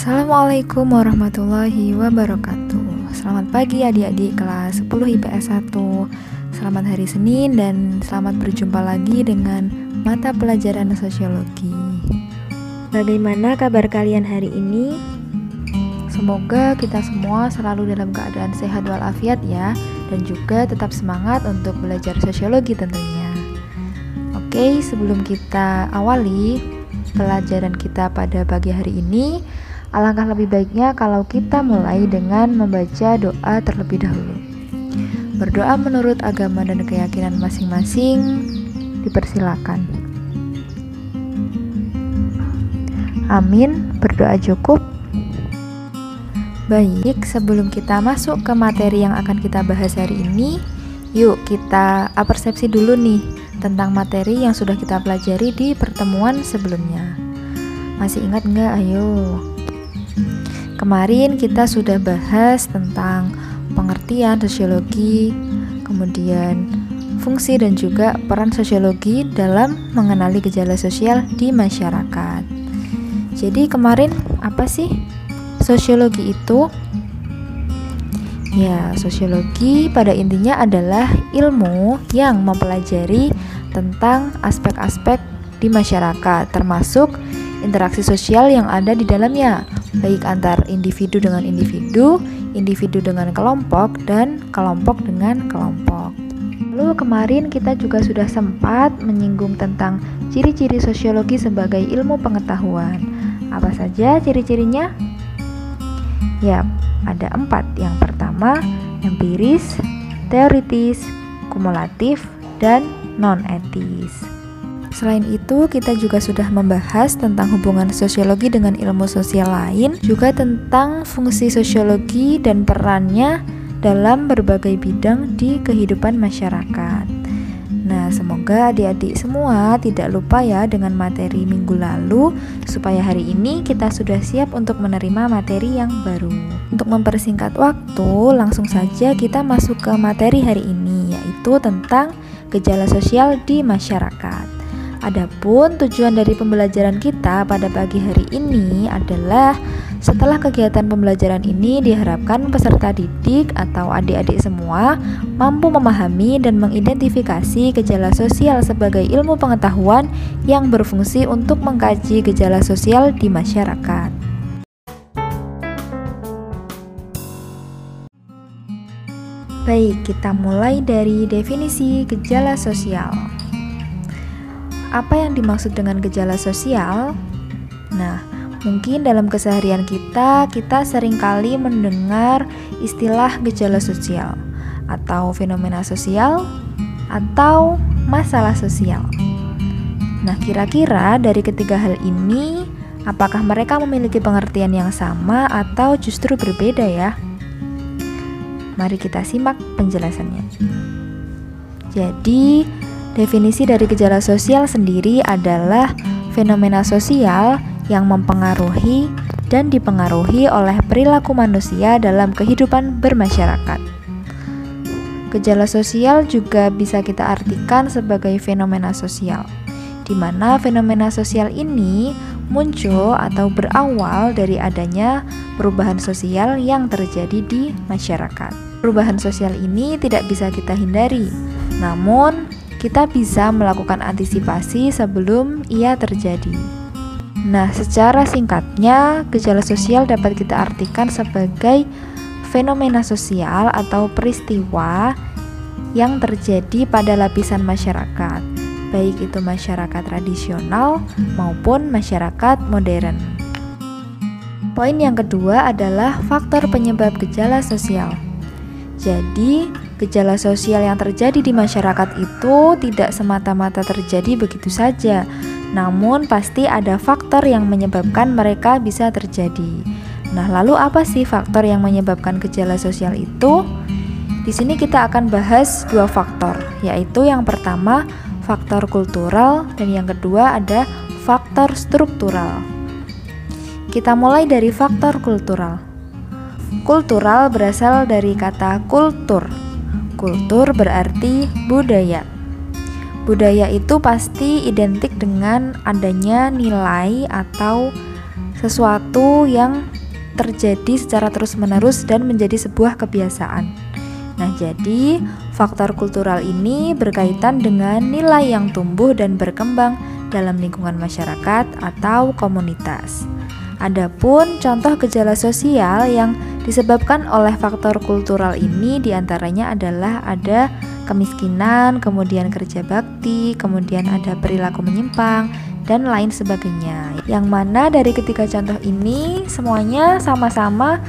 Assalamualaikum warahmatullahi wabarakatuh. Selamat pagi adik-adik kelas 10 IPS 1 Selamat hari Senin dan selamat berjumpa lagi dengan mata pelajaran sosiologi. Bagaimana kabar kalian hari ini? Semoga kita semua selalu dalam keadaan sehat walafiat ya Dan juga tetap semangat untuk belajar sosiologi tentunya. Oke, sebelum kita awali pelajaran kita pada pagi hari ini Alangkah lebih baiknya kalau kita mulai dengan membaca doa terlebih dahulu. Berdoa menurut agama dan keyakinan masing-masing dipersilakan. Amin, berdoa cukup. Baik, sebelum kita masuk ke materi yang akan kita bahas hari ini, yuk kita apersepsi dulu nih tentang materi yang sudah kita pelajari di pertemuan sebelumnya. Masih ingat nggak? Ayo. Kemarin kita sudah bahas tentang pengertian sosiologi, kemudian fungsi dan juga peran sosiologi dalam mengenali gejala sosial di masyarakat. Jadi kemarin apa sih sosiologi itu? Ya, sosiologi pada intinya adalah ilmu yang mempelajari tentang aspek-aspek di masyarakat, termasuk interaksi sosial yang ada di dalamnya, baik antar individu dengan individu, individu dengan kelompok, dan kelompok dengan kelompok. Lalu kemarin kita juga sudah sempat menyinggung tentang ciri-ciri sosiologi sebagai ilmu pengetahuan. Apa saja ciri-cirinya? Ya, ada empat. Yang pertama, empiris, teoritis, kumulatif, dan non-etis. Selain itu, kita juga sudah membahas tentang hubungan sosiologi dengan ilmu sosial lain, juga tentang fungsi sosiologi dan perannya dalam berbagai bidang di kehidupan masyarakat. Nah, semoga adik-adik semua tidak lupa ya dengan materi minggu lalu, supaya hari ini kita sudah siap untuk menerima materi yang baru. Untuk mempersingkat waktu, langsung saja kita masuk ke materi hari ini, yaitu tentang gejala sosial di masyarakat. Adapun tujuan dari pembelajaran kita pada pagi hari ini adalah setelah kegiatan pembelajaran ini diharapkan peserta didik atau adik-adik semua mampu memahami dan mengidentifikasi gejala sosial sebagai ilmu pengetahuan yang berfungsi untuk mengkaji gejala sosial di masyarakat. Baik, kita mulai dari definisi gejala sosial. Apa yang dimaksud dengan gejala sosial? Nah, mungkin dalam keseharian kita, kita sering kali mendengar istilah gejala sosial atau fenomena sosial atau masalah sosial. Nah, kira-kira dari ketiga hal ini, apakah mereka memiliki pengertian yang sama atau justru berbeda ya? Mari kita simak penjelasannya. Jadi, Definisi dari gejala sosial sendiri adalah fenomena sosial yang mempengaruhi dan dipengaruhi oleh perilaku manusia dalam kehidupan bermasyarakat. Gejala sosial juga bisa kita artikan sebagai fenomena sosial, di mana fenomena sosial ini muncul atau berawal dari adanya perubahan sosial yang terjadi di masyarakat. Perubahan sosial ini tidak bisa kita hindari, namun kita bisa melakukan antisipasi sebelum ia terjadi. Nah, secara singkatnya, gejala sosial dapat kita artikan sebagai fenomena sosial atau peristiwa yang terjadi pada lapisan masyarakat, baik itu masyarakat tradisional maupun masyarakat modern. Poin yang kedua adalah faktor penyebab gejala sosial. Jadi, Gejala sosial yang terjadi di masyarakat itu tidak semata-mata terjadi begitu saja, namun pasti ada faktor yang menyebabkan mereka bisa terjadi. Nah, lalu apa sih faktor yang menyebabkan gejala sosial itu? Di sini kita akan bahas dua faktor, yaitu yang pertama faktor kultural dan yang kedua ada faktor struktural. Kita mulai dari faktor kultural. Kultural berasal dari kata kultur Kultur berarti budaya. Budaya itu pasti identik dengan adanya nilai atau sesuatu yang terjadi secara terus-menerus dan menjadi sebuah kebiasaan. Nah, jadi faktor kultural ini berkaitan dengan nilai yang tumbuh dan berkembang dalam lingkungan masyarakat atau komunitas. Adapun contoh gejala sosial yang disebabkan oleh faktor kultural ini di antaranya adalah ada kemiskinan, kemudian kerja bakti, kemudian ada perilaku menyimpang, dan lain sebagainya. Yang mana dari ketiga contoh ini semuanya sama-sama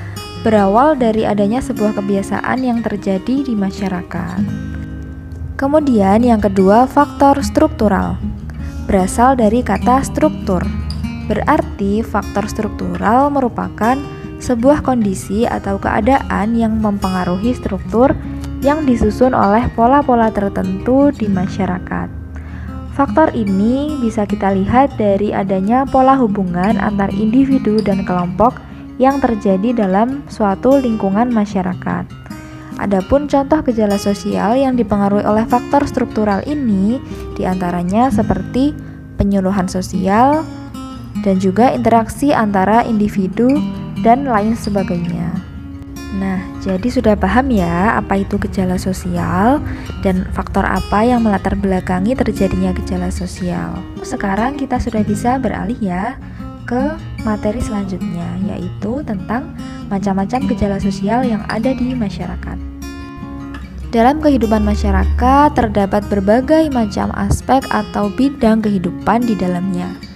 berawal dari adanya sebuah kebiasaan yang terjadi di masyarakat. Kemudian yang kedua, faktor struktural. Berasal dari kata struktur. Berarti faktor struktural merupakan sebuah kondisi atau keadaan yang mempengaruhi struktur yang disusun oleh pola-pola tertentu di masyarakat. Faktor ini bisa kita lihat dari adanya pola hubungan antar individu dan kelompok yang terjadi dalam suatu lingkungan masyarakat. Adapun contoh gejala sosial yang dipengaruhi oleh faktor struktural ini di antaranya seperti penyuluhan sosial dan juga interaksi antara individu dan lain sebagainya. Nah, jadi sudah paham ya apa itu gejala sosial dan faktor apa yang melatar belakangi terjadinya gejala sosial. Sekarang kita sudah bisa beralih ya ke materi selanjutnya yaitu tentang macam-macam gejala sosial yang ada di masyarakat. Dalam kehidupan masyarakat terdapat berbagai macam aspek atau bidang kehidupan di dalamnya.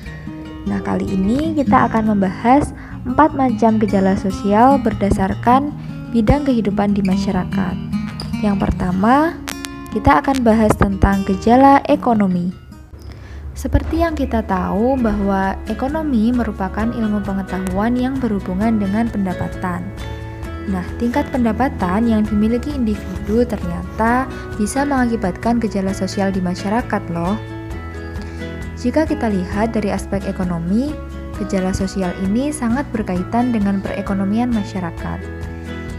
Nah, kali ini kita akan membahas empat macam gejala sosial berdasarkan bidang kehidupan di masyarakat. Yang pertama, kita akan bahas tentang gejala ekonomi. Seperti yang kita tahu bahwa ekonomi merupakan ilmu pengetahuan yang berhubungan dengan pendapatan. Nah, tingkat pendapatan yang dimiliki individu ternyata bisa mengakibatkan gejala sosial di masyarakat loh. Jika kita lihat dari aspek ekonomi, Gejala sosial ini sangat berkaitan dengan perekonomian masyarakat.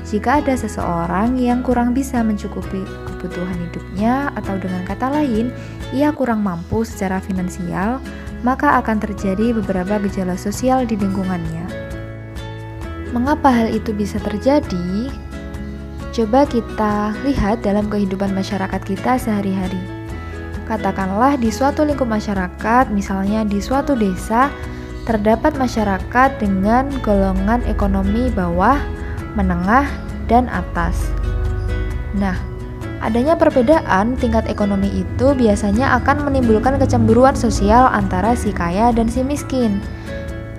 Jika ada seseorang yang kurang bisa mencukupi kebutuhan hidupnya, atau dengan kata lain, ia kurang mampu secara finansial, maka akan terjadi beberapa gejala sosial di lingkungannya. Mengapa hal itu bisa terjadi? Coba kita lihat dalam kehidupan masyarakat kita sehari-hari. Katakanlah di suatu lingkup masyarakat, misalnya di suatu desa, terdapat masyarakat dengan golongan ekonomi bawah, menengah, dan atas. Nah, adanya perbedaan tingkat ekonomi itu biasanya akan menimbulkan kecemburuan sosial antara si kaya dan si miskin.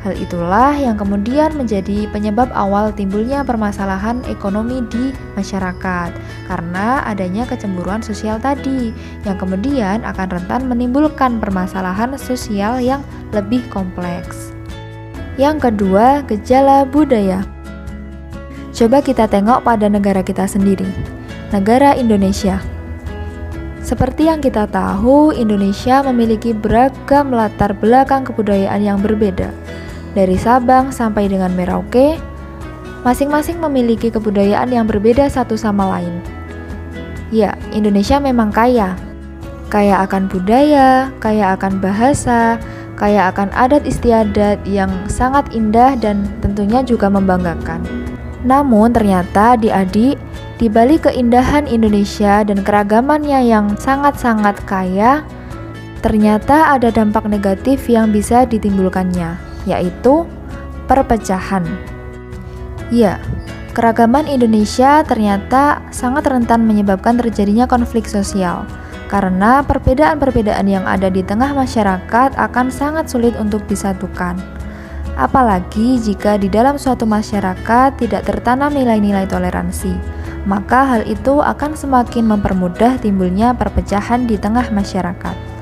Hal itulah yang kemudian menjadi penyebab awal timbulnya permasalahan ekonomi di masyarakat karena adanya kecemburuan sosial tadi yang kemudian akan rentan menimbulkan permasalahan sosial yang lebih kompleks. Yang kedua, gejala budaya. Coba kita tengok pada negara kita sendiri, negara Indonesia. Seperti yang kita tahu, Indonesia memiliki beragam latar belakang kebudayaan yang berbeda dari Sabang sampai dengan Merauke, masing-masing memiliki kebudayaan yang berbeda satu sama lain. Ya, Indonesia memang kaya. Kaya akan budaya, kaya akan bahasa, kaya akan adat istiadat yang sangat indah dan tentunya juga membanggakan. Namun ternyata di adik di balik keindahan Indonesia dan keragamannya yang sangat-sangat kaya, ternyata ada dampak negatif yang bisa ditimbulkannya yaitu perpecahan. Ya, keragaman Indonesia ternyata sangat rentan menyebabkan terjadinya konflik sosial karena perbedaan-perbedaan yang ada di tengah masyarakat akan sangat sulit untuk disatukan. Apalagi jika di dalam suatu masyarakat tidak tertanam nilai-nilai toleransi, maka hal itu akan semakin mempermudah timbulnya perpecahan di tengah masyarakat.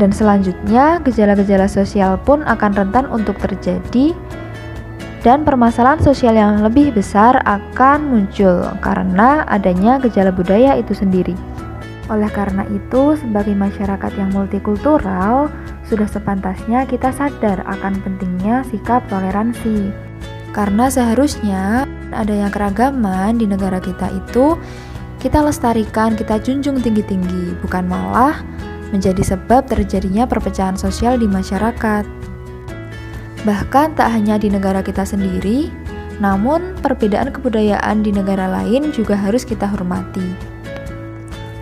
Dan selanjutnya, gejala-gejala sosial pun akan rentan untuk terjadi dan permasalahan sosial yang lebih besar akan muncul karena adanya gejala budaya itu sendiri. Oleh karena itu, sebagai masyarakat yang multikultural, sudah sepantasnya kita sadar akan pentingnya sikap toleransi. Karena seharusnya ada yang keragaman di negara kita itu kita lestarikan, kita junjung tinggi-tinggi, bukan malah menjadi sebab terjadinya perpecahan sosial di masyarakat. Bahkan tak hanya di negara kita sendiri, namun perbedaan kebudayaan di negara lain juga harus kita hormati.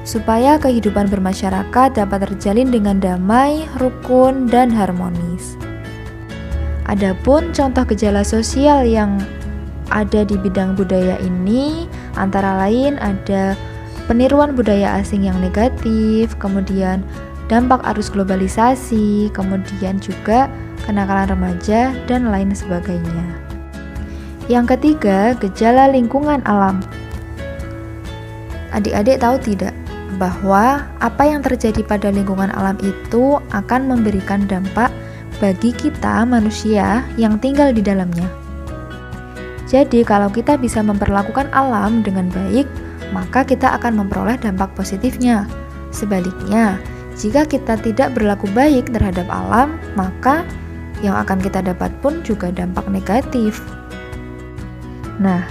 Supaya kehidupan bermasyarakat dapat terjalin dengan damai, rukun, dan harmonis. Adapun contoh gejala sosial yang ada di bidang budaya ini antara lain ada peniruan budaya asing yang negatif, kemudian dampak arus globalisasi, kemudian juga kenakalan remaja, dan lain sebagainya. Yang ketiga, gejala lingkungan alam. Adik-adik tahu tidak bahwa apa yang terjadi pada lingkungan alam itu akan memberikan dampak bagi kita manusia yang tinggal di dalamnya. Jadi, kalau kita bisa memperlakukan alam dengan baik, maka kita akan memperoleh dampak positifnya. Sebaliknya, jika kita tidak berlaku baik terhadap alam, maka yang akan kita dapat pun juga dampak negatif. Nah,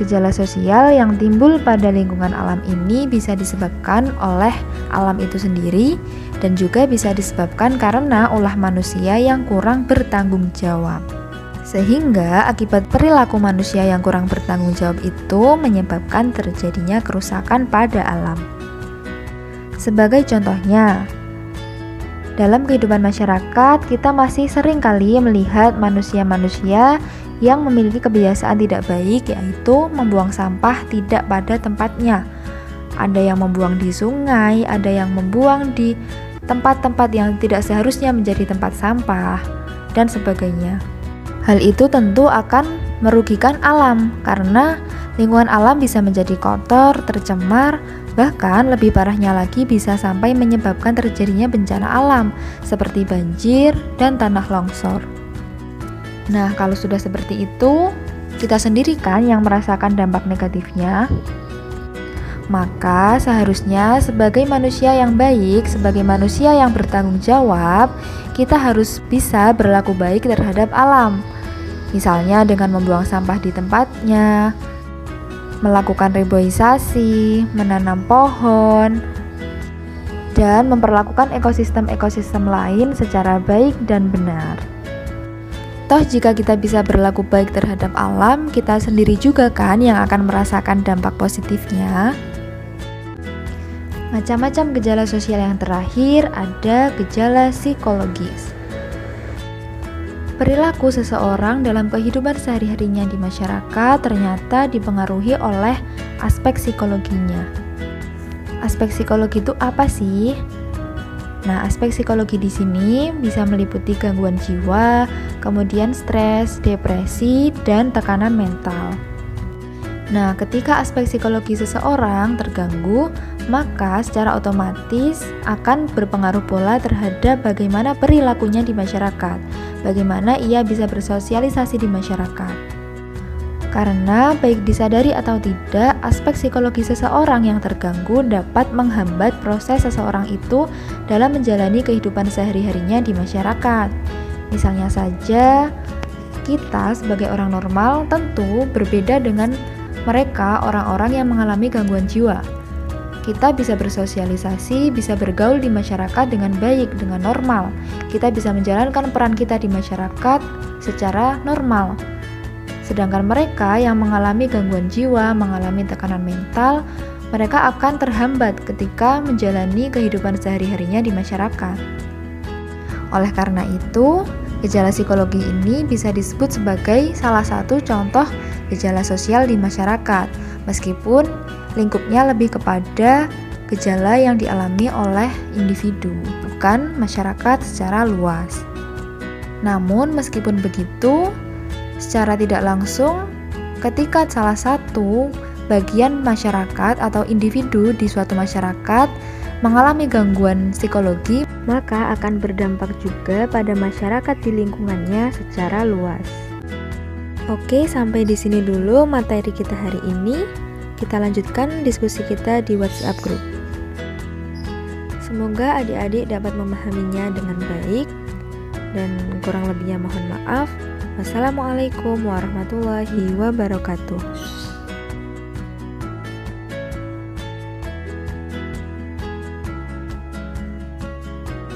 gejala sosial yang timbul pada lingkungan alam ini bisa disebabkan oleh alam itu sendiri dan juga bisa disebabkan karena ulah manusia yang kurang bertanggung jawab. Sehingga akibat perilaku manusia yang kurang bertanggung jawab itu menyebabkan terjadinya kerusakan pada alam. Sebagai contohnya, dalam kehidupan masyarakat, kita masih sering kali melihat manusia-manusia yang memiliki kebiasaan tidak baik, yaitu membuang sampah tidak pada tempatnya. Ada yang membuang di sungai, ada yang membuang di tempat-tempat yang tidak seharusnya menjadi tempat sampah, dan sebagainya. Hal itu tentu akan merugikan alam, karena lingkungan alam bisa menjadi kotor, tercemar, Bahkan lebih parahnya lagi bisa sampai menyebabkan terjadinya bencana alam seperti banjir dan tanah longsor. Nah, kalau sudah seperti itu, kita sendiri kan yang merasakan dampak negatifnya. Maka seharusnya sebagai manusia yang baik, sebagai manusia yang bertanggung jawab, kita harus bisa berlaku baik terhadap alam. Misalnya dengan membuang sampah di tempatnya, melakukan reboisasi, menanam pohon, dan memperlakukan ekosistem-ekosistem lain secara baik dan benar. Toh jika kita bisa berlaku baik terhadap alam, kita sendiri juga kan yang akan merasakan dampak positifnya. Macam-macam gejala sosial yang terakhir ada gejala psikologis. Perilaku seseorang dalam kehidupan sehari-harinya di masyarakat ternyata dipengaruhi oleh aspek psikologinya. Aspek psikologi itu apa sih? Nah, aspek psikologi di sini bisa meliputi gangguan jiwa, kemudian stres, depresi, dan tekanan mental. Nah, ketika aspek psikologi seseorang terganggu, maka secara otomatis akan berpengaruh pula terhadap bagaimana perilakunya di masyarakat bagaimana ia bisa bersosialisasi di masyarakat. Karena baik disadari atau tidak, aspek psikologi seseorang yang terganggu dapat menghambat proses seseorang itu dalam menjalani kehidupan sehari-harinya di masyarakat. Misalnya saja, kita sebagai orang normal tentu berbeda dengan mereka orang-orang yang mengalami gangguan jiwa kita bisa bersosialisasi, bisa bergaul di masyarakat dengan baik, dengan normal. Kita bisa menjalankan peran kita di masyarakat secara normal. Sedangkan mereka yang mengalami gangguan jiwa, mengalami tekanan mental, mereka akan terhambat ketika menjalani kehidupan sehari-harinya di masyarakat. Oleh karena itu, gejala psikologi ini bisa disebut sebagai salah satu contoh gejala sosial di masyarakat, meskipun lingkupnya lebih kepada gejala yang dialami oleh individu, bukan masyarakat secara luas. Namun, meskipun begitu, secara tidak langsung, ketika salah satu bagian masyarakat atau individu di suatu masyarakat mengalami gangguan psikologi, maka akan berdampak juga pada masyarakat di lingkungannya secara luas. Oke, sampai di sini dulu materi kita hari ini kita lanjutkan diskusi kita di WhatsApp group. Semoga adik-adik dapat memahaminya dengan baik dan kurang lebihnya mohon maaf. Wassalamualaikum warahmatullahi wabarakatuh.